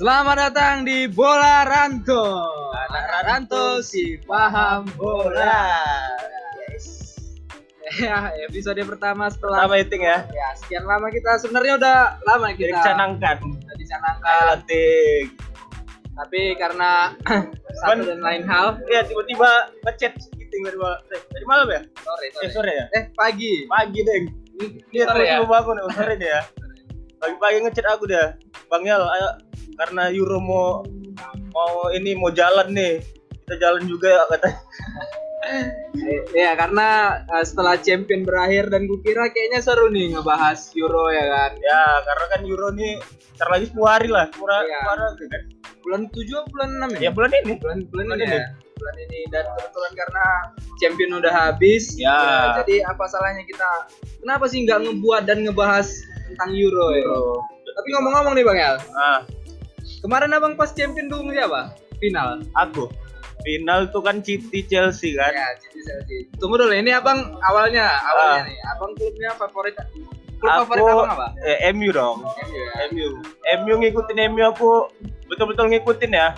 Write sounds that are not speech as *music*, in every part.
Selamat datang di Bola Ranto. Anak Ranto si paham bola. Yes. Ya, episode pertama setelah Pertama meeting ya. ya sekian lama kita sebenarnya udah lama Kita kita canangkan. udah dicanangkan, Lantik. tapi karena *laughs* satu dan lain hal, Ya tiba-tiba ngechat gitu tiba-tiba. Eh, Tadi malam ya? sore Eh sore. sore ya? Eh pagi. Pagi deng. Ini Dia sore ya. tiba-tiba bangun ya, sore deh ya. *laughs* Pagi-pagi ngechat aku dah. Bang Yal, ayo karena Euro mau mau ini mau jalan nih. Kita jalan juga ya katanya. *laughs* Ya karena eh, setelah champion berakhir dan kukira kayaknya seru nih ngebahas Euro ya kan. Ya, karena kan Euro nih ntar lagi 10 hari lah. Kurang Iya. kurang kan. Bulan 7 atau bulan 6 Ya ya? bulan ini. bulan bulan, Bulan ini ini. ya. Bulan ini dan kebetulan karena champion udah habis Ya. jadi apa salahnya kita kenapa sih nggak ngebuat dan ngebahas tentang Euro ya Euro. tapi ngomong-ngomong nih Bang El Ah, kemarin abang pas champion dukung siapa final aku. Final tuh kan City Chelsea kan. ya City Chelsea tunggu dulu ini abang awalnya awalnya Ah. nih abang klubnya favorit klub Aku favorit abang apa eh, MU dong. MU ya MU. MU ngikutin MU aku betul-betul ngikutin ya.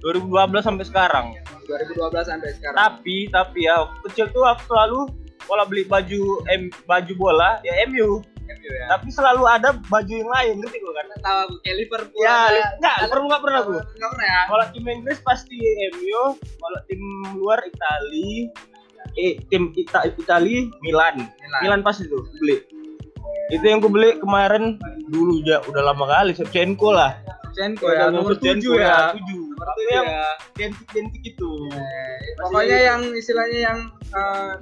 2012 sampai sekarang. 2012 sampai sekarang Tapi tapi ya kecil tuh aku selalu kalau beli baju M, baju bola ya MU. MU ya Tapi selalu ada baju yang lain ngerti gue kan? tahu aku kayak Liverpool Ya, ada- enggak, Liverpool enggak pernah aku. nggak pernah ya Kalau tim Inggris pasti MU, kalau tim luar Itali eh tim Ita Itali Milan. Milan. Milan pasti tuh beli. Itu yang gue beli kemarin dulu ya udah lama kali Shevchenko lah. Shevchenko ya nomor 7 Shevchenko ya tujuh. nomor Tapi 7 yang ya identik-identik itu. Eh, pokoknya yang istilahnya yang eh,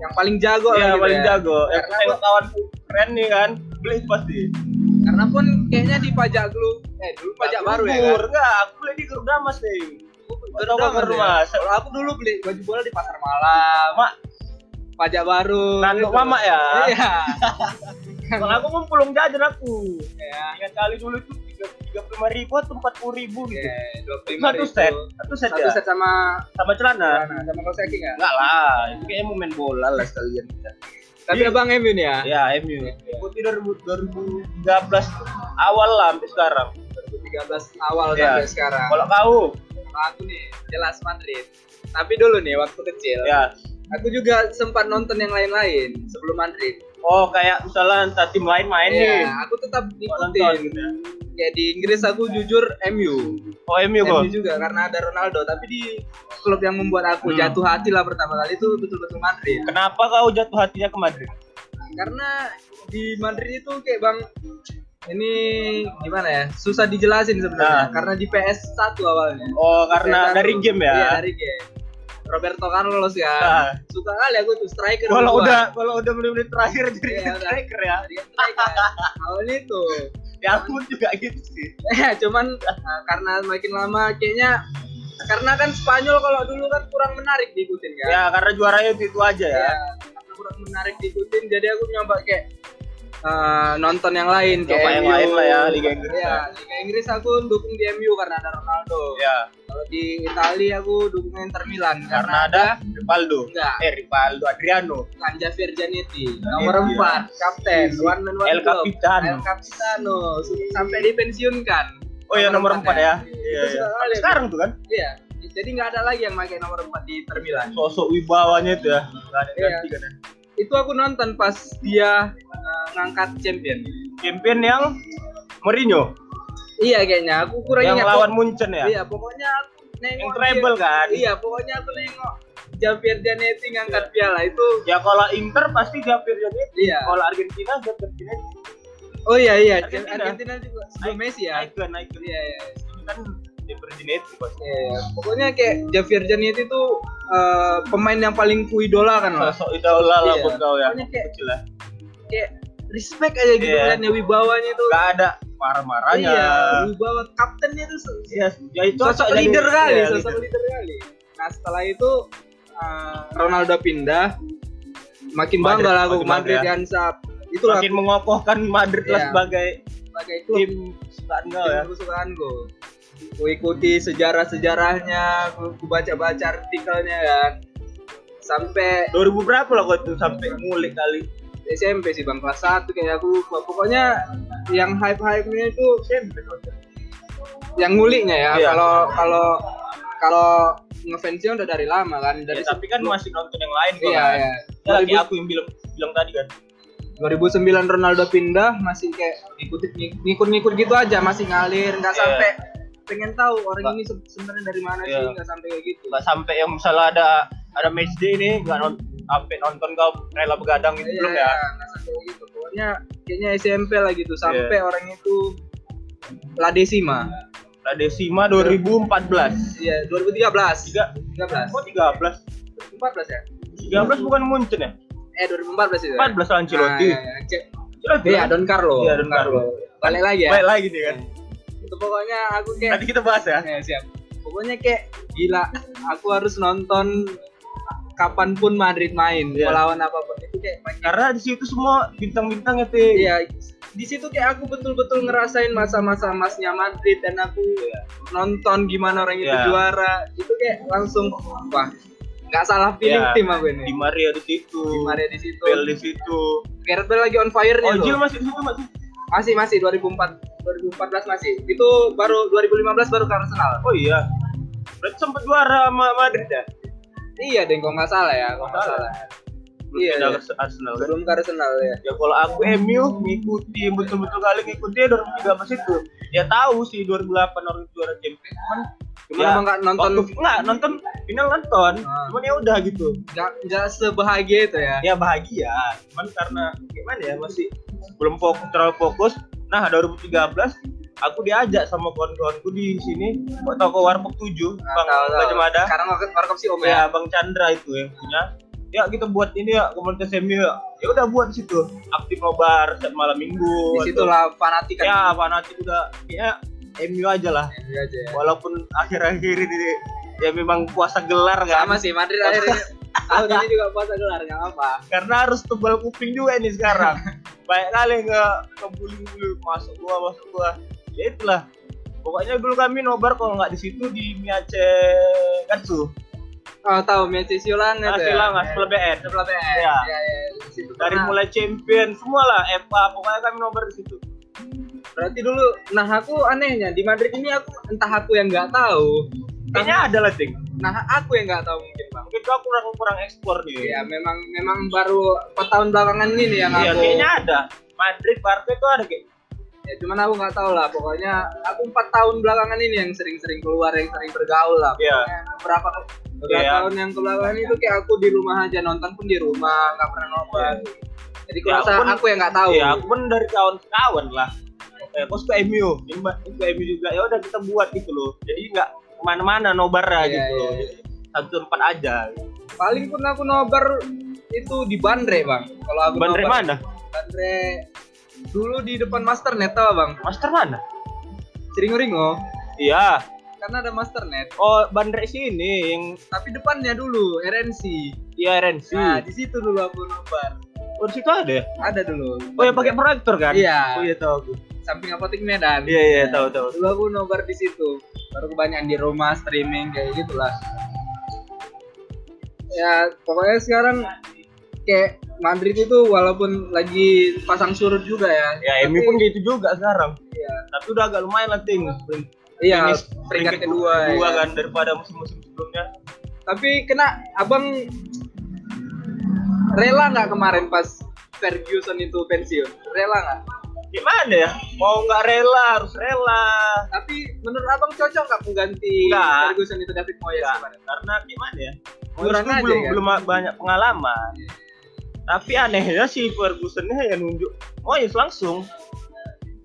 yang paling jago lah Iya gitu paling ya. jago. Yang Karena kawan keren nih kan, beli pasti. Karena pun kayaknya di pajak dulu, eh dulu pajak baru ya kan. Enggak, aku beli di Grup Damas nih. Dapat Germas. ya. Kalau aku dulu beli baju bola di pasar malam. Mak, Pajak baru. Nanduk gitu. mama ya. Iya. *laughs* kalau aku mau pulang jajan aku. Ya. Ingat kali dulu itu tiga puluh lima ribu atau empat puluh ribu gitu. Oke, dua puluh lima Satu ribu. set, satu set Satu ya. set sama Sama celana. celana, sama kaos kaki nggak? Enggak lah, itu kayaknya mau main bola lah sekalian kita. Tapi Iya. abang MU nih ya. Ya, MU. Ikuti 2013 awal lah sampai sekarang. 2013 awal Ya. sampai sekarang. Kalau kau, aku nih jelas Madrid. Tapi dulu nih waktu kecil, ya. Aku juga sempat nonton yang lain-lain sebelum Madrid. Oh, kayak misalnya entah tim lain main nih. Iya, aku tetap ngikutin. gitu ya. Di Inggris aku jujur MU. Oh, MU kok. MU juga karena ada Ronaldo, tapi di klub yang membuat aku Hmm. jatuh hati lah pertama kali itu betul-betul Madrid. Kenapa kau jatuh hatinya ke Madrid? Karena di Madrid itu kayak Bang ini gimana ya? Susah dijelasin sebenarnya Nah. karena di PS1 awalnya. Oh, karena PS1 dari game ya. Iya, dari game. Roberto Carlos ya. Nah. Suka kali aku tuh striker. Kalau udah kalau udah menit-menit terakhir jadi udah. striker ya. Jadi striker. Awalnya itu. *laughs* Ya aku juga gitu sih. Ya, cuman uh, karena makin lama kayaknya karena kan Spanyol kalau dulu kan kurang menarik diikutin kan. Ya, karena juaranya itu, itu aja ya. Ya, karena kurang menarik diikutin jadi aku nyoba kayak uh, nonton yang lain kayak Nyoba yang MU. lain lah ya, Liga Inggris Ya, ya. Liga Inggris aku dukung di MU karena ada Ronaldo. Ya, Kalau di Italia aku dukung Inter Milan karena ada Rivaldo. enggak Eh, Rivaldo Adriano. kan Javier Zanetti nomor 4 kapten one man one El. Capitano. El Capitano sampai dipensiunkan Oh iya nomor 4 ya. Itu Iya, iya. Sekarang tuh kan Iya. Jadi nggak ada lagi yang pakai nomor 4 di Inter Milan. sosok wibawanya itu ya. Enggak ada Iya. ganti kan. ya. Itu aku nonton pas dia uh, ngangkat champion. Champion yang Mourinho Iya kayaknya. Aku kurang yang ingat. lawan Munchen ya. Iya, pokoknya aku nengok Yang treble dia- kan. Iya, pokoknya aku nengok Javier Zanetti ngangkat piala itu. Ya kalau Inter pasti Javier Zanetti. Iya. Kalau Argentina Javier Zanetti. Oh iya iya, Argentina. Argentina, juga sebelum Messi ya. Icon, icon. Iya iya. Itu kan Javier Zanetti pasti. Iya, pokoknya kayak Javier Zanetti itu uh, pemain yang paling kuidolakan lah. Sosok idola lah Iya. buat kau ya. Kayak- Kecil lah. Kayak respect aja gitu Iya. kan ya wibawanya itu. Gak ada marah-marahnya. Iya, wibawa kaptennya itu Iya, ya itu sosok jadi- leader kali, iya, sosok leader. leader kali. Nah setelah itu uh, Ronaldo pindah, makin Madrid, bangga lah aku Madrid bangga. kan sab. Itulah Makin mengokohkan Madrid lah Iya. sebagai sebagai klub tim kesukaan kau ya. tim kesukaanku. Ku ikuti sejarah-sejarahnya, ku, baca-baca artikelnya kan. Sampai 2000 berapa lah kau tuh sampai ngulik kali. SMP sih bang kelas 1 kayak aku. Pokoknya yang hype-hype nya itu SMP yang nguliknya ya Iya. kalau kalau kalau ngefansnya udah dari lama kan dari Ya, tapi kan masih nonton yang lain iya kan. iya Ya, lagi 2000 aku yang bilang bilang tadi kan 2009 Ronaldo pindah masih kayak ngikut ngikut-ngikut gitu aja masih ngalir nggak Iya. sampai pengen tahu orang Nggak. ini se- sebenarnya dari mana Iya. sih nggak sampai kayak gitu nggak sampai yang misalnya ada ada match day nih nggak nonton sampai nonton kau rela begadang gitu belum ya nggak sampai gitu pokoknya kayaknya SMP lah gitu sampai orang itu La Decima La Decima 2014 iya 2013 tiga 13 oh 13 14 ya 13 bukan Munchen ya eh 2014 itu 14 lah Ancelotti Nah, iya, iya. Cek. Iya, kan? Don Carlo. Iya, Don Carlo. Balik lagi ya. baik lagi nih kan Itu pokoknya aku kayak nanti kita bahas ya Ya, siap. Pokoknya kayak gila, aku harus nonton kapan pun Madrid main, Iya. melawan apa pun itu kayak karena di situ semua bintang-bintang ya Ti. Iya, di situ kayak aku betul-betul ngerasain masa-masa emasnya Madrid dan aku nonton gimana orang itu Iya. juara. Itu kayak langsung wah, nggak salah pilih Iya. tim aku ini. di Maria di situ Di Maria di situ. Bel di situ Gareth Bale lagi on fire-nya tuh. masih di situ masih Masih masih 2004 2014 masih. Itu baru 2015 baru ke Arsenal. oh iya berarti sempat juara sama Madrid ya Iya, deh, kok nggak salah ya, nggak Salah. salah. Belum Iya, pindah iya. ke Arsenal kan Belum ke Arsenal ya. ya kalau aku MU ngikuti betul-betul kali ngikuti ya 2013 itu ya tahu sih 2008 orang juara Champions cuman Cuman Ya, emang nggak nonton waktu nggak nonton final nonton Ah. cuman ya udah gitu nggak nggak sebahagia itu ya. ya bahagia cuman karena gimana ya masih belum fokus terlalu fokus. Nah 2013 aku diajak sama kawan-kawanku di sini buat toko warkop 7 Nah, bang. Gajah Mada Sekarang warkop si Om ya. ya bang Chandra itu yang punya. Ya kita buat ini ya komunitas MU ya. Ya udah buat di situ. Aktif nobar setiap malam minggu Di situ lah fanatik kan. ya fanatik udah ya MU aja lah. Iya aja ya. walaupun akhir-akhir ini ya memang puasa gelar kan. Sama sih Madrid akhirnya tahun ini juga puasa gelar nggak apa. karena harus tebal kuping juga ini sekarang *laughs* banyak kali nggak ngebully-bully masuk gua masuk gua ya itulah pokoknya dulu kami nobar kalau nggak di situ di Miace Katsu Oh tahu Siulang itu ngasih ya. lah ngasih sebelah BN Sebelah BN. Iya. Di situ dari pernah. mulai champion semua lah FA pokoknya kami nobar di situ Berarti dulu, nah aku anehnya di Madrid ini aku entah aku yang nggak tahu. kayaknya ada lah ting Nah aku yang nggak tahu mungkin aku kurang kurang ekspor nih Iya memang memang baru 4 tahun belakangan ini yang Iya, aku. kayaknya ada Madrid Barca itu ada kayak Ya cuman aku nggak tahu lah. Pokoknya aku empat tahun belakangan ini yang sering-sering keluar, yang sering bergaul lah. Iya. Pokoknya Berapa beberapa Iya. tahun yang kebelakangan itu kayak aku di rumah aja nonton pun di rumah, nggak pernah nobar. Jadi Ya, aku pun- aku yang nggak tahu. Iya, aku pun dari kawan-kawan lah. Eh, kok suka MU, suka MU juga. Ya udah kita buat gitu loh. Jadi nggak ke mana-mana nobar Iya, gitu. iya, loh. iya. Satu tempat aja. Paling pun aku nobar itu di Bandre bang. Kalau aku Bandre nobar, mana? Bandre dulu di depan Masternet tau bang. Master mana? Seringo-ringo. Iya. Karena ada Masternet. Oh, Bandre sini yang Tapi depannya dulu RNC. iya RNC. Nah di situ dulu aku nobar. Oh, di situ ada ya? Ada dulu. Oh, ya pakai proyektor kan? Iya. Oh, iya tahu aku. Samping apotek Medan. Iya, iya, tahu tahu. Dulu aku nobar di situ. Baru kebanyakan di rumah streaming kayak gitulah. Ya pokoknya sekarang kayak Madrid itu walaupun lagi pasang surut juga ya. Ya, tapi- MU pun gitu juga sekarang. Iya. Tapi udah agak lumayan lah, Ting. Iya, peringkat kedua. kedua ya. kan daripada musim-musim sebelumnya. Tapi kena abang rela nggak kemarin pas Ferguson itu pensiun? Rela nggak? Gimana ya? Mau nggak rela, harus rela. Tapi menurut abang cocok nggak pengganti. Ferguson itu David Moyes karena gimana ya? Moyes aja belum kan? belum banyak pengalaman. Tapi anehnya si Fergusonnya ya nunjuk Moyes langsung.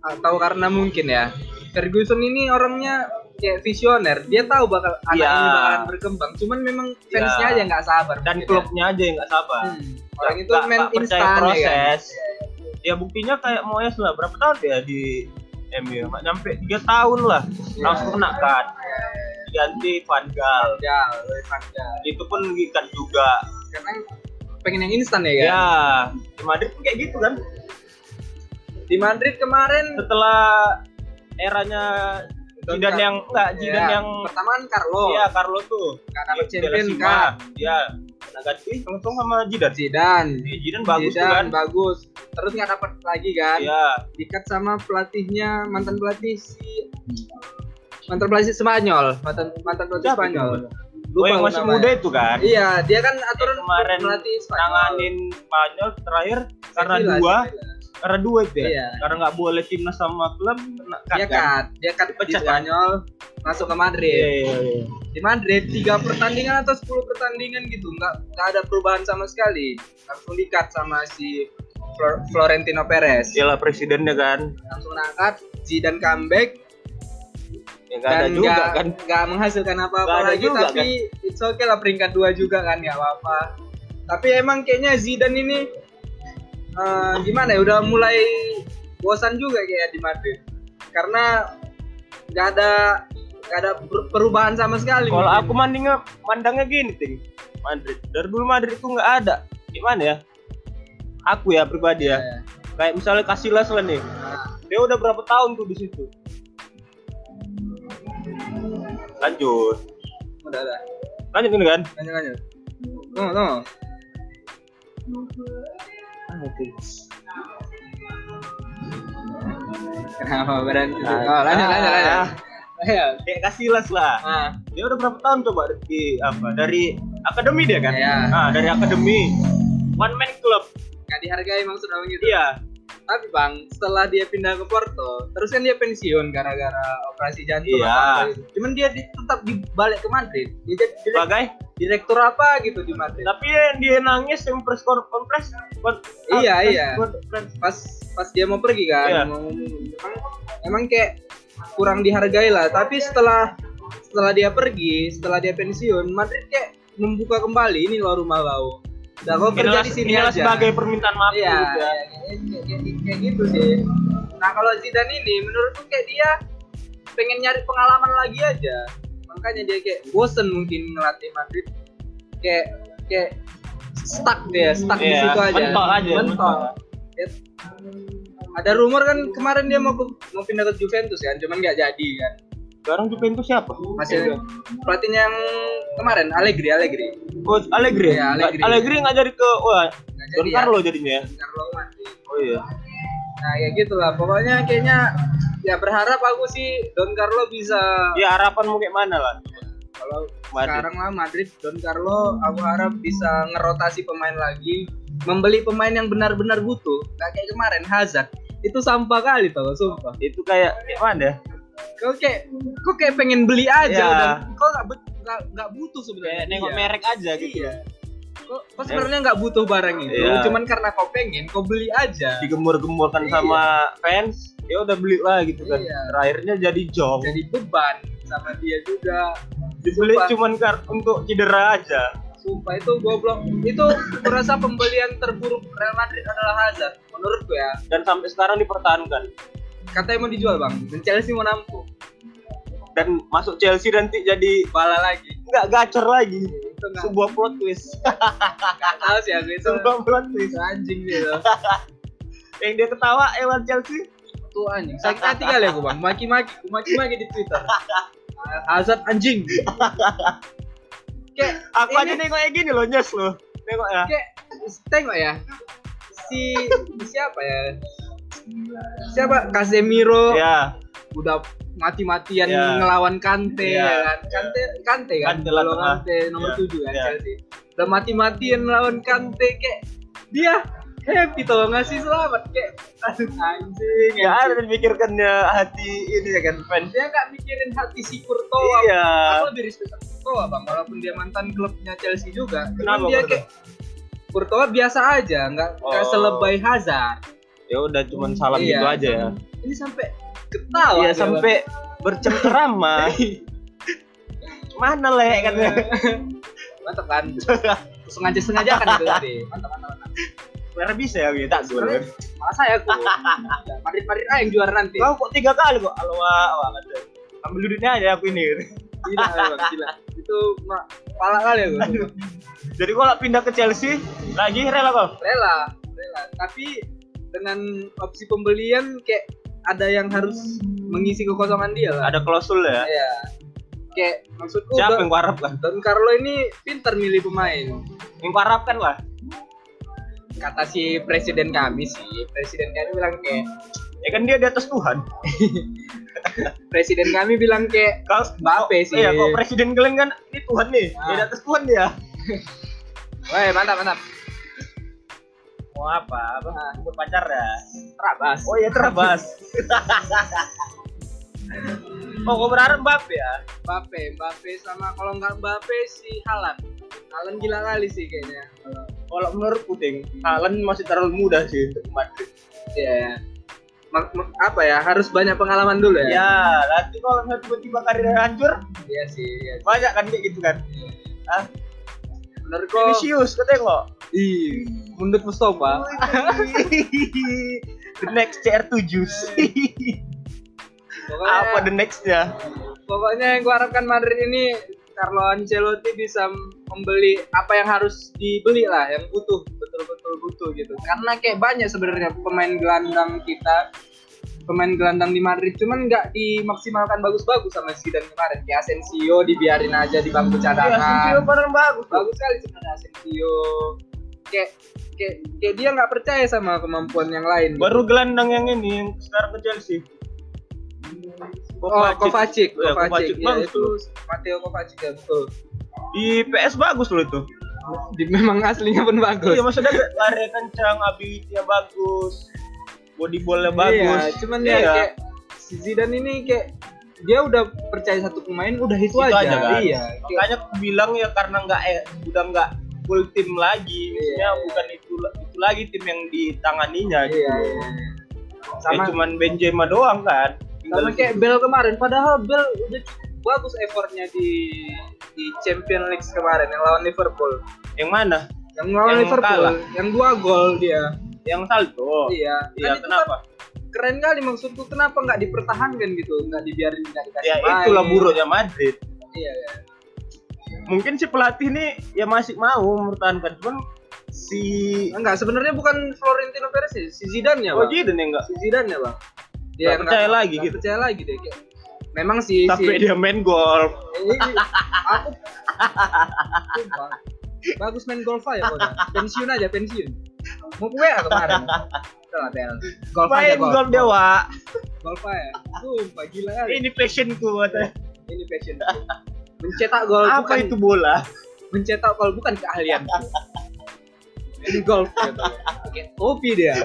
Atau karena mungkin ya Ferguson ini orangnya kayak visioner. Dia tahu bakal anak Iya. ini bakalan berkembang. Cuman memang fansnya Iya. aja nggak sabar. Dan mungkin klubnya aja yang nggak ya. sabar. Hmm. Orang itu Nggak- main instan ya kan. proses. Ya buktinya kayak Moyes lah berapa tahun dia di MU? Nggak nyampe tiga tahun lah Iya. langsung kena kan. Ganti Van Gaal. Ya. Itu pun gikat juga. Karena pengen yang instan ya kan. Ya, di Madrid pun kayak gitu kan. Di Madrid kemarin Setelah eranya Zidane yang enggak Zidane Ya, yang pertama kan Carlo. Iya, Carlo tuh. Di champion kan. Iya. Ganti langsung sama Zidane. Zidane. Iya, Zidane bagus Zidane kan. bagus. Terus nggak dapat lagi kan. Iya. Dikat sama pelatihnya mantan pelatih si mantan pelatih Spanyol, mantan mantan pelatih Siapa Spanyol. itu? Oh yang masih namanya. muda itu kan? Iya, dia kan aturan kemarin pelatih Spanyol. nanganin Spanyol terakhir karena Sevilla, dua, Sevilla. Karena dua itu ya. Iya. Karena nggak boleh timnas sama klub cut Dia kan? cut, dia cut di Dipecat, kan? Spanyol, masuk ke Madrid. Iya iya iya. Di Madrid tiga pertandingan atau 10 pertandingan gitu, nggak nggak ada perubahan sama sekali. Langsung di cut sama si Flor- Florentino Perez. Iyalah presidennya kan. Langsung angkat, Zidane comeback Ya ada dan juga nggak kan. nggak menghasilkan apa-apa ada lagi juga, kan? tapi it's okay lah peringkat dua juga kan nggak apa-apa tapi emang kayaknya Zidane ini eh, gimana ya udah mulai bosan juga kayak di Madrid karena nggak ada nggak ada per- perubahan sama sekali Kalau aku mandangnya mandangnya gini ting. Madrid dari dulu Madrid itu nggak ada. Gimana ya? Aku ya pribadi ya. Ya, Kayak misalnya Casillas lah nih. nah, Dia udah berapa tahun tuh di situ? Lanjut. udah Lanjut ini kan? lanjut lanjut no kenapa berhenti oh, lanjut lanjut lanjut Ah, Ayo. Kayak Casillas lah. Ah, Dia udah berapa tahun coba di apa? Dari akademi dia kan? Iya. Ah, dari akademi. One man club. nggak dihargai maksudnya gitu Iya. Tapi bang, setelah dia pindah ke Porto, terus kan dia pensiun gara-gara operasi jantung. Iya. gitu. Cuman dia di- tetap dibalik ke Madrid. Dia jadi Sebagai direktur apa gitu di Madrid. tapi dia, dia nangis yang press con- conference kon- Iya, ah, iya. Pas pas dia mau pergi kan, Iya. mau. Emang, emang kayak kurang dihargai lah. Tapi setelah setelah dia pergi, setelah dia pensiun, Madrid kayak membuka kembali ini loh rumah kau. Udah kau kerja di sini aja. sebagai permintaan maaf Iya, gitu ya. iya, kayak, kayak- kayak- kayak gitu sih. Nah kalau Zidane ini menurutku kayak dia pengen nyari pengalaman lagi aja. Makanya dia kayak bosen mungkin ngelatih Madrid. Kayak kayak stuck dia, stuck di Iya, situ aja. mentok aja, Mentok. Ya, Ada rumor kan kemarin dia mau mau pindah ke Juventus kan, cuman nggak jadi kan. Sekarang Juventus siapa? Masih pelatihnya yang kemarin Allegri, Allegri. Coach Allegri. Nggak- Allegri. Allegri nggak jadi ke wah Don ya. Carlo jadinya ya. Carlo Ancelotti. Oh iya. Nah kayak gitulah pokoknya kayaknya ya berharap aku sih Don Carlo bisa Ya harapanmu kayak mana lah? kalau Madrid. sekarang lah Madrid Don Carlo aku harap bisa ngerotasi pemain lagi membeli pemain yang benar-benar butuh nggak kayak kemarin Hazard itu sampah kali tau sumpah Itu kayak kayak mana ya? kau kayak kau kayak pengen beli aja Ya. udah kau nggak nggak butuh sebenarnya Kayak nengok Iya. merek aja gitu. iya kau, kau sebenarnya nggak butuh barang itu Iya. cuman karena kau pengen kau beli aja Digemur-gemurkan Iya. sama fans, ya udah beli lah gitu kan. Iya. Terakhirnya jadi jong. jadi beban sama dia juga Dibeli Sumpah. cuman kar untuk cedera aja. Sumpah itu goblok. Itu merasa pembelian terburuk Real Madrid adalah Hazard menurutku ya. Dan sampai sekarang dipertahankan. Katanya mau dijual, Bang. Dan Chelsea mau nampung. Dan masuk Chelsea nanti jadi Bala lagi. nggak gacor lagi. Itu enggak Sebuah plot twist. tahu sih aku itu. Sebuah plot twist. Anjing gitu. *laughs* Yang dia ketawa Ewan Chelsea. Itu anjing. Sakit hati kali aku, Bang. Maki-maki, maki-maki di Twitter. *laughs* Hazard anjing. kayak Aku aja Ini- nengok kayak gini loh, nyes loh. Nengok ya. kayak tengok ya. Si siapa ya? Siapa? Casemiro Ya. Udah mati-matian Ya. ngelawan Kante Ya. ya kan Kante Kante kan Kante. Kante nomor Ya. 7 kan Ya. Chelsea udah mati-matian ngelawan Kante kayak dia happy tuh ngasih selamat kayak aduh anjing Ya ada memikirkannya hati ini ya kan fans. dia nggak mikirin hati si Courtois Iya. aku lebih respect sama Courtois bang walaupun dia mantan klubnya Chelsea juga Kenapa, dia kayak Courtois biasa aja nggak nggak Oh. selebay Hazard Ya udah cuman salam Iya. gitu aja ya. ini sampai ketawa dia, sampai bercengkerama. *laughs* Mana leh kan? mantap kan sengaja sengaja kan itu tadi mantap mantap mantap bisa ya gitu. Tak Sebenarnya malah saya aku Madrid Madrid aja yang juara nanti Kau kok tiga kali kok? Halo wah, kata. Ambil duitnya aja aku ini. gila bang gila itu mak pala kali aku sumpah. Jadi kalau pindah ke Chelsea lagi rela kau? rela rela tapi dengan opsi pembelian kayak ada yang harus mengisi kekosongan dia lah Ada klausul ya. Iya. kayak maksudku Siapa yang kau harapkan? Don Carlo ini pintar milih pemain Yang kau harapkan lah. kata si presiden kami sih presiden kami bilang kayak Ya kan dia di atas Tuhan. *laughs* presiden kami bilang kayak Kalau Mbappe sih. Iya, kalau presiden kalian kan ini Tuhan nih. Ah. Dia di atas Tuhan dia. *laughs* wah mantap mantap Mau apa? Apa? Ah. Buat pacar ya. terabas Oh iya terabas. *laughs* oh, kau berharap Mbappe ya? Mbappe Mbappe sama kalau nggak Mbappe si Halan Halan gila kali sih kayaknya Kalau- menurut Puting, Haaland masih terlalu muda sih untuk Madrid. Iya ya. Ma- apa ya harus banyak pengalaman dulu ya Ya, nanti kalau tiba-tiba karirnya hancur, iya sih iya. banyak kan kayak gitu kan. Ah, menurutku Vinicius katanya kok. ih mundur Mustafa. The next CR7 pokoknya, apa the nextnya? Pokoknya yang gua harapkan Madrid ini Carlo Ancelotti bisa membeli apa yang harus dibeli lah yang butuh betul-betul butuh gitu. Karena kayak banyak sebenarnya pemain gelandang kita pemain gelandang di Madrid. Cuman nggak dimaksimalkan bagus-bagus sama Zidane kemarin. Kayak Asensio dibiarin aja di bangku ya cadangan. Asensio padahal bagus bagus sekali sebenarnya Asensio. Kayak kayak kayak dia nggak percaya sama kemampuan yang lain. Gitu. baru gelandang yang ini yang sekarang ke Chelsea. Oh Kovacic. Ya, Kovacic, Kovacic. ya, Bagus itu tuh. Matteo Kovacic ya betul. Di PS bagus loh itu. Di, memang aslinya pun bagus. Iya maksudnya lari kencang ability bagus body ballnya bagus Iya, cuman Iya. ya kayak si Zidane ini kayak dia udah percaya satu pemain udah itu, itu aja. aja kan Iya. makanya aku bilang ya karena nggak eh, udah nggak full tim lagi maksudnya Iya. bukan itu itu lagi tim yang ditanganinya gitu iya, iya. sama Sama cuman Benzema doang kan sama kayak Bell kemarin padahal Bell udah cukup bagus effortnya di di Champions League kemarin yang lawan Liverpool. yang mana Yang lawan Yang Liverpool, kalah. yang dua gol dia. Yang salto Iya. iya Kan kenapa kan keren kali maksudku kenapa nggak dipertahankan gitu, nggak dibiarin nggak dikasih ya main. itulah buruknya Madrid Iya, iya. mungkin si pelatih ini ya masih mau mempertahankan cuman si Enggak, sebenarnya bukan Florentino Perez sih, si Zidane ya, oh Bang. Zidane ya enggak si Zidane ya bang Nggak yang percaya nggak- lagi nggak gitu. percaya lagi deh kayak memang sih tapi si dia main golf Eh, aku Sumpah. bagus main golf aja pensiun aja pensiun mau gue ya kemarin Bel. golf aja golf golf dia Wak. golf aja. Sumpah gila kali. Ini passionku katanya ini passion mencetak gol apa bukan itu bola? Mencetak gol bukan keahlian. Ini golf gitu. Kayak hobi dia.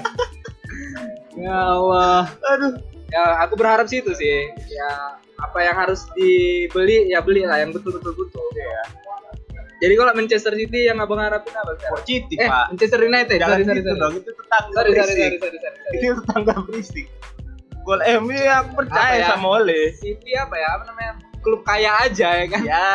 Ya Allah. Aduh. Ya aku berharap sih itu sih. Ya apa yang harus dibeli ya beli lah yang betul-betul butuh. Ya jadi kalau Manchester City yang abang harapin apa kok Citi eh pak. Manchester United. Jangan sorry sorry gitu sorry. dong itu tetangga sorry sorry berisik. sorry sorry sorry, sorry. itu tetangga berisik. Gol MU aku percaya Apa ya? sama Ole. City apa ya? Apa namanya? Klub kaya aja ya kan? Ya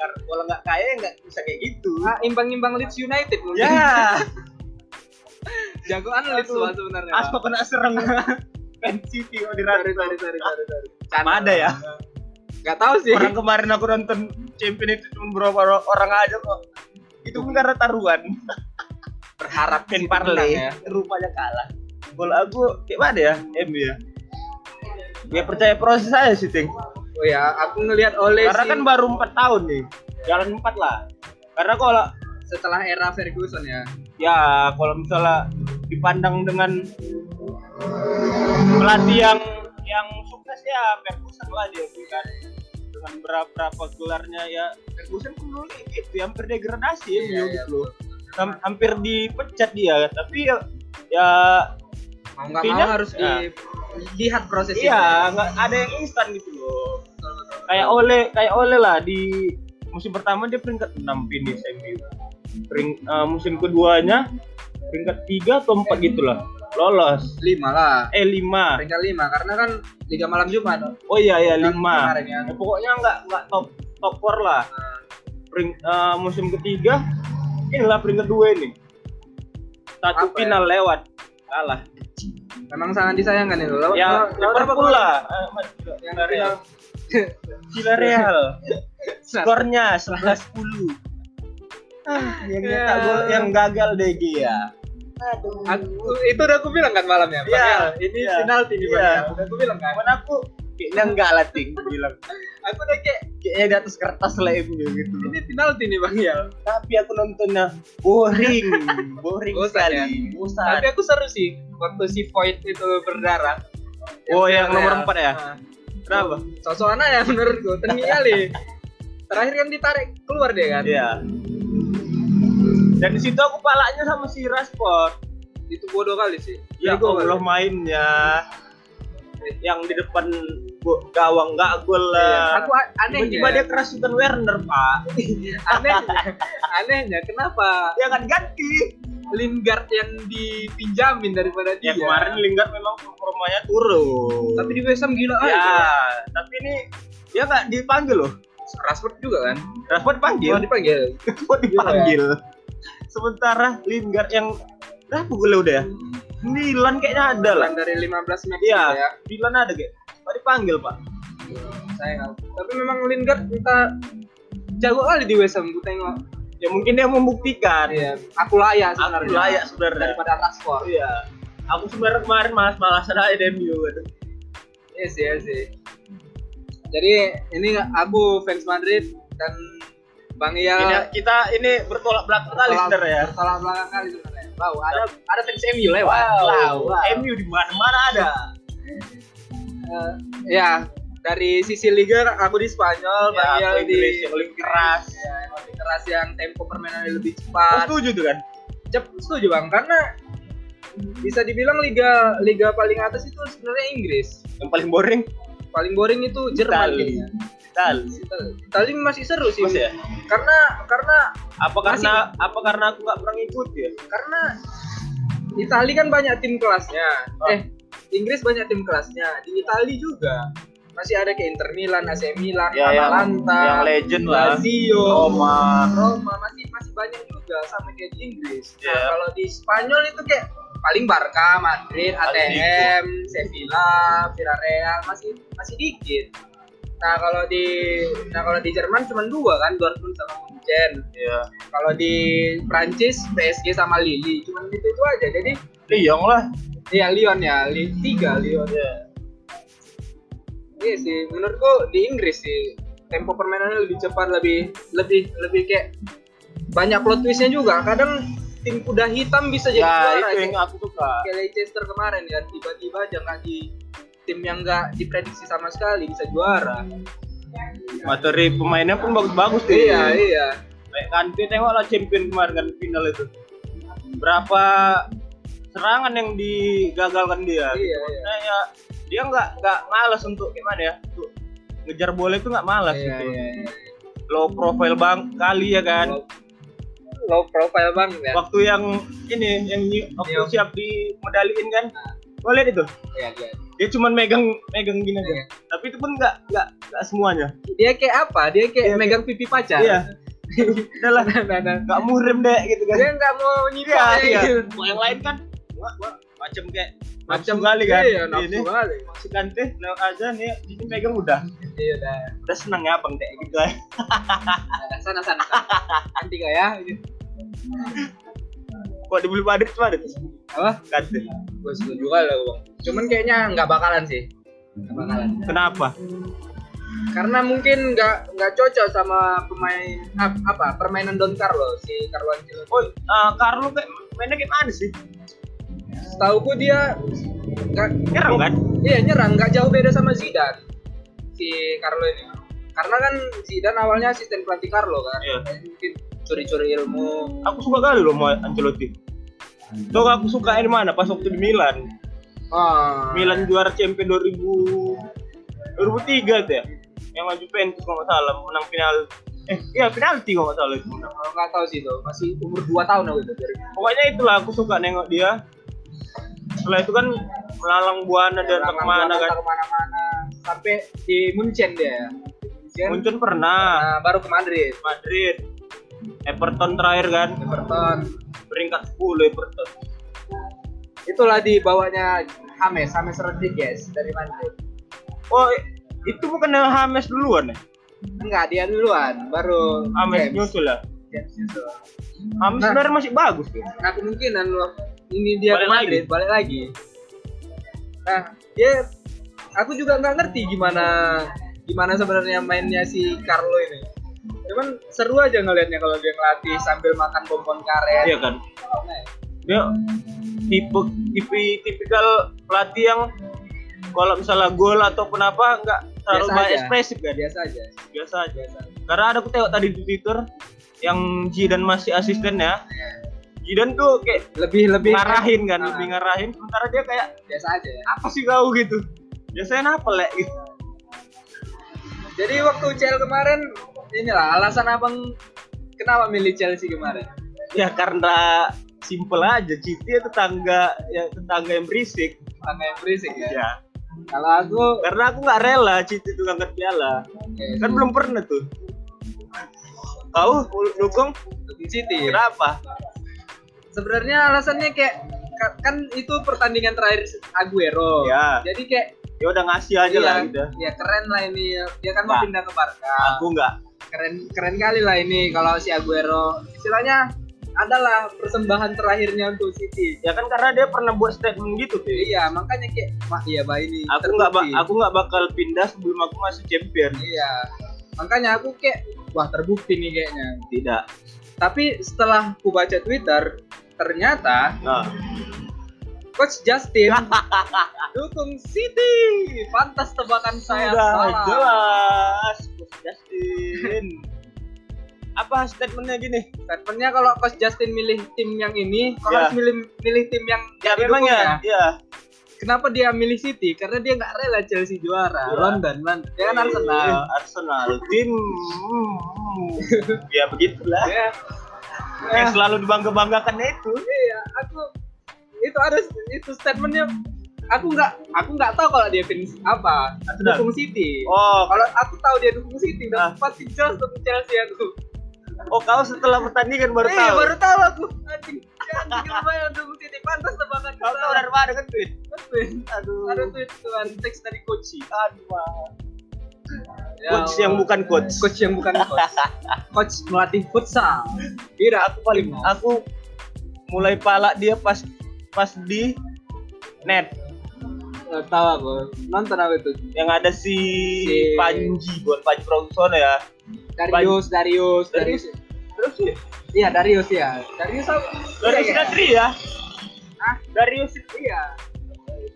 karena kalau nggak kaya nggak bisa kayak gitu. Ah, imbang-imbang Leeds United mungkin. Ya. *laughs* Jagoan Leeds lah sebenarnya aspa kena serang *laughs* kan City sorry dirasa sorry sorry sorry sorry. Sama ada ya? Gak tahu sih. Orang kemarin aku nonton champion itu cuma beberapa orang aja kok. Itu pun karena taruhan *laughs* berharap City parlay ya. rupanya kalah. Kalau aku kayak mana ya MU ya? Ya percaya proses aja sih ting. Oh ya aku ngelihat oleh karena si- kan baru empat tahun nih. Jalan empat lah. Karena kalau setelah era Ferguson ya. Ya kalau misalnya dipandang dengan pelatih yang yang sukses ya Ferguson lah dia tuh kan dengan berapa berapa gelarnya ya. Ferguson pun dulu gitu ya, hampir degradasi ya Iya, beliau iya, gitu loh Ham- hampir dipecat dia tapi ya ya mau nggak mau harus ya. dilihat prosesnya. Iya nggak ada yang instan gitu loh. Kayak oleh kayak oleh lah di musim pertama dia peringkat 6 finish MU Pering, eh, musim keduanya peringkat 3 atau 4 gitu lah lolos. Lima lah. Eh 5 peringkat lima karena kan Liga Malam Jumat oh iya ya 5 kemarin ya. Ya, pokoknya nggak nggak top top 4 lah. Pering, eh, musim ketiga inilah peringkat 2 ini. Satu Apa ya? final lewat. Kalah. Memang sangat disayangkan itu. Lawan ya Liverpool lah. Eh, yang Villarreal. Final *laughs* Villarreal. *laughs* Skornya 11-10 ah, yang Ya. nyetak gol yang gagal deh ya aku itu udah aku bilang kan malamnya Iya, ini penalti nih Bang. Yal. udah aku bilang kan Cuman aku kayaknya enggak lah ting bilang *laughs* aku udah kayak kayaknya di atas kertas lah MU gitu ini penalti nih Bang Yal tapi aku nontonnya boring boring Bosan sekali ya? bosan tapi aku seru sih waktu si Void itu berdarah oh yang nomor Real. 4 ya Nah, Kenapa? Sosokan aja menurutku, tinggi kali. *laughs* Terakhir kan ditarik keluar deh kan. Iya. Dan di situ aku palanya sama si Rashford. Itu bodoh kali sih. Ya. Allah mainnya yang di depan gawang nggak gol Iya. lah. Aku a- anehnya, Tiba-tiba dia kerasukan Werner, Pak. *laughs* anehnya, anehnya kenapa ya kan ganti. Lingard yang dipinjamin daripada dia? Ya kemarin Lingard memang performanya turun. Tapi di West Ham gila ya, aja. tapi ini dia nggak dipanggil loh. Rashford juga kan? Rashford Oh, panggil, dipanggil. *laughs* Rashford dipanggil. Sementara Lingard yang berapa golnya udah ya? 9 kayaknya ada lah. Dari 15 match Iya, ya. 9 ada kayak. Nggak dipanggil, Pak. Sayang. Tapi memang Lingard entah jago kali di West Ham, tengok. Ya mungkin dia membuktikan. Iya, aku layak Aku sebenarnya. layak sebenarnya. daripada Rashford. Iya. Aku sebenarnya kemarin malas-malasan aja MU gitu. Sih, iya sih. Jadi ini aku fans Madrid dan Bang Iya Ini kita ini bertolak belakang kali sebenarnya ya. Bertolak belakang kali sebenarnya. Wow, ada ada fans MU lewat. Wow, MU di mana-mana ada. Eh, ya, dari sisi liga aku di Spanyol, Ya, Bang Iya di Inggris yang lebih keras. Ya, yang lebih keras yang tempo permainannya lebih Aku cepat. setuju tuh kan? Cep, setuju Bang, karena bisa dibilang liga liga paling atas itu sebenarnya Inggris. Yang paling boring Paling boring itu Jerman Itali. kayaknya. Itali. Masih seru sih. Mas ya? Karena karena Apa karena apa karena aku nggak pernah ngikut ya? karena Itali kan banyak tim kelasnya. Oh. Eh, Inggris banyak tim kelasnya. Di Itali juga masih ada kayak Inter Milan, AC Milan, Ya, yang- Atalanta, yang legend lah. Lazio, Roma. Roma masih masih banyak juga sama kayak di Inggris. Nah, Ya. kalau di Spanyol itu kayak paling Barca, Madrid, ATM, Sevilla, Villarreal masih masih dikit. Nah kalau di nah kalau di Jerman cuma dua kan Dortmund sama Munchen. Iya. Kalau di Prancis PSG sama Lille cuma itu itu aja. Jadi Lyon lah. Iya Lyon ya, Li- tiga Lyon. Iya. Iya sih, menurutku di Inggris sih tempo permainannya lebih cepat, lebih lebih lebih kayak banyak plot twistnya juga. Kadang tim kuda hitam bisa jadi Ya, juara. itu yang aku suka. kayak Leicester kemarin kan tiba-tiba aja nggak di tim yang nggak diprediksi sama sekali bisa juara. Materi pemainnya pun bagus-bagus tuh. Iya iya. Kayak Kante tengok lah champion kemarin kan final itu. Berapa serangan yang digagalkan dia. Iya, iya. Maksudnya ya dia nggak nggak malas untuk gimana ya untuk ngejar bola itu nggak malas Iya, gitu. iya, iya. Low profile bang kali ya kan. Low, low profile banget ya. Waktu yang ini yang waktu Iya. siap dimedaliin kan. Kau lihat itu? Iya, iya. Dia cuman megang megang gini aja. Iya. Tapi itu pun nggak nggak nggak semuanya. Dia kayak apa? Dia kayak Iya, megang pipi pacar. Iya. *laughs* Udahlah Nah, nah, nah. nggak muhrim deh gitu kan. Dia nggak mau nyipak Iya, kayak iya. gitu. Yang lain kan wah, wah, macam kayak Macam kali kan. Iya, nafsu Ini kali. si Kante lewat aja nih ini pegang udah. Iya, dah. Udah senang ya Bang kayak gitu ya. Nah, sana sana. Nanti kok ya. *laughs* Kok dibeli Madrid Madrid Apa? Kante. Gue setuju kali lah, Bang. Cuman kayaknya nggak bakalan sih. Nggak bakalan. Kenapa? karena mungkin nggak nggak cocok sama pemain ap- apa permainan Don Carlo si Carlo Ancelotti. Oh, uh, Carlo kayak mainnya kayak mana sih? Setahuku dia nggak Nyerang kan? iya nyerang nggak jauh beda sama Zidane si Carlo ini. Karena kan Zidane awalnya asisten pelatih Carlo kan. Iya. Mungkin curi-curi ilmu. Aku suka kali loh sama Ancelotti. Tuh aku suka di mana pas waktu di Milan. Ah. Milan juara champion 2000 2003 tuh ya. Yang maju Juventus kalau nggak salah menang final eh iya penalti kalau nggak salah itu. Kalau nggak tahu sih itu masih umur 2 tahun aku itu. Pokoknya itulah aku suka nengok dia. Setelah itu kan melalang buana dan Lalang ke mana kan. ke mana-mana sampai di Munchen dia. ya. Munchen. Munchen pernah. Nah, baru ke Madrid. Madrid. Everton terakhir kan. Everton. Peringkat 10 Everton. itulah dibawanya James, James Rodriguez dari Madrid. Oh, itu bukan yang Hames duluan ya? Enggak, dia duluan, baru Hames nyusul ya? James nyusul. Hames Nah. sebenarnya masih bagus tuh. Nah, kemungkinan loh ini dia Balik ke Madrid, balik lagi. Nah, dia aku juga nggak ngerti gimana gimana sebenarnya mainnya si Carlo ini. Cuman seru aja ngelihatnya kalau dia ngelatih sambil makan bonbon karet. Iya kan? Dia tipe tipe tipikal pelatih yang kalau misalnya gol ataupun apa nggak terlalu Biasa banyak aja. ekspresif kan? Biasa aja. Biasa aja. Karena ada aku tengok tadi di twitter yang Jidan masih asistennya Jidan tuh kayak lebih lebih ngarahin kan Ah. lebih ngarahin. Sementara dia kayak biasa aja ya. Apa sih kau? gitu. Biasanya apa lek? Gitu jadi waktu UCL kemarin inilah alasan abang kenapa milih Chelsea kemarin? Ya karena simple aja Citi ya tetangga ya tetangga yang berisik. Karena yang berisik ya? Ya kalau aku karena aku nggak rela Citi tuh ngangkat piala eh, kan belum pernah tuh. Kau dukung? Dukung City kenapa? Sebenarnya alasannya kayak ka- kan itu pertandingan terakhir Aguero. Ya. jadi kayak ya udah ngasih aja lah gitu. Ya keren lah ini dia kan mau Nah. pindah ke Barca. Aku nggak keren keren kali lah ini kalau si Aguero. Istilahnya adalah persembahan terakhirnya untuk City. Ya kan karena dia pernah buat statement gitu tuh iya makanya kayak wah iya bah ini aku nggak ba- aku nggak bakal pindah sebelum aku masuk champion. Iya. Makanya aku kayak wah terbukti nih kayaknya. Tidak. Tapi setelah aku baca Twitter ternyata nah Coach Justin. *laughs* Dukung City pantas tebakan saya sudah salah jelas Coach Justin. *laughs* Apa statementnya gini? Statementnya kalau Coach Justin milih tim yang ini kalau harus milih milih tim yang ya memang ya ya kenapa dia milih City? Karena dia nggak rela Chelsea juara. Ya. London London dia kan Arsenal. Eh, Arsenal. Tim hmm, ya begitulah. Ya yang selalu dibangga banggakan itu. Iya aku itu ada itu statementnya. Aku nggak aku nggak tahu kalau dia fans apa. Arsenal. dukung City. Oh. Kalau aku tahu dia dukung City Ah. udah pasti jelas dukung Chelsea aku. Oh kau setelah pertandingan baru eh, tahu? baru tahu aku. Anjing anjing lumayan dukung City. Pantas tebakan kau tahu dari mana kan tweet? Betul. aduh. Ada tweet tuan teks dari coach. Aduh. Ya coach yang bukan coach. Coach yang bukan coach. Coach melatih futsal. Tidak aku paling aku mulai palak dia pas pas di net. Nggak tahu aku nonton apa itu? Yang ada si, Si- Panji bukan Panji Pragiwaksono ya? Darius Darius Darius. Darius? Terus ya? Iya Darius ya Darius apa? Darius Iya, Sinatri ya? Hah? Darius iya.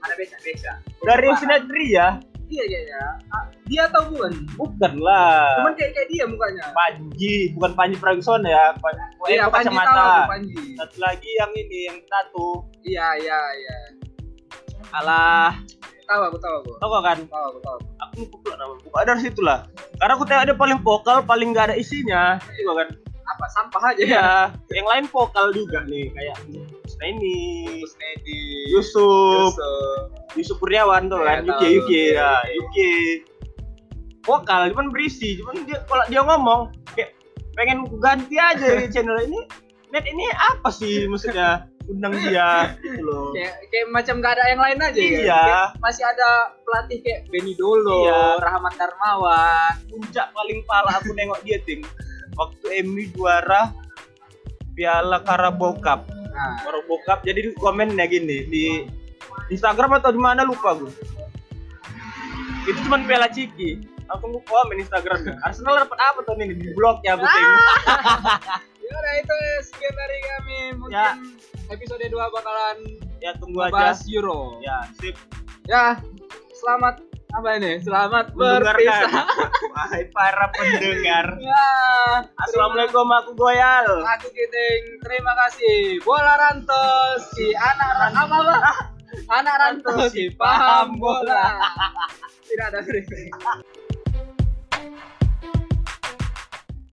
Ada beda beda. Darius Sinatri ya iya iya iya. Ah, dia atau bukan bukan lah. Cuman kayak kayak dia mukanya. Panji bukan Panji Pragiwaksono ya. Panji iya itu Panji tahu kacamata aku, Panji. Satu lagi yang ini yang tato iya iya iya. Alah. Tahu aku tahu aku. Gak kan? Tahu aku tahu aku. Lupa pula nama pokoknya dari situ lah. Karena aku tengok dia paling vokal paling gak ada isinya. Juga kan? Apa? Sampah aja ya? Iya. Yang lain vokal juga nih kayak nah ini Gus Nedi. Yusuf. Yusuf. Yusuf Kurniawan tuh Iya, kan tahu. Yuki Yuki ya Iya. Yuki. Vokal cuman berisi cuman dia kalau dia ngomong kayak pengen ganti aja di channel ini. Net ini apa sih maksudnya? Undang dia gitu loh. Kayak kayak macam gak ada yang lain aja ya? Iya. Kayak masih ada pelatih kayak Benny Dolo Iya. Rahmat Darmawan. Puncak paling pala aku nengok dia ting waktu MU juara Piala Carabao Cup nah. Carabao Cup jadi di komennya gini di Instagram atau di mana lupa gue itu cuma Piala Ciki. Aku lupa komen Instagramnya Arsenal dapat apa tahun ini? Di blog ya aku ting *laughs* ya udah itu sekian dari kami. Mungkin Ya. episode 2 bakalan ya tunggu aja. Euro. Ya sip. Ya selamat apa ini? Selamat berpisah. *laughs* Wahai para pendengar. Ya Assalamualaikum aku Goyal. Aku Kiting terima kasih. Bola rantos si anak ran apa apa? *laughs* Anak rantos si paham bola. tidak ada briefing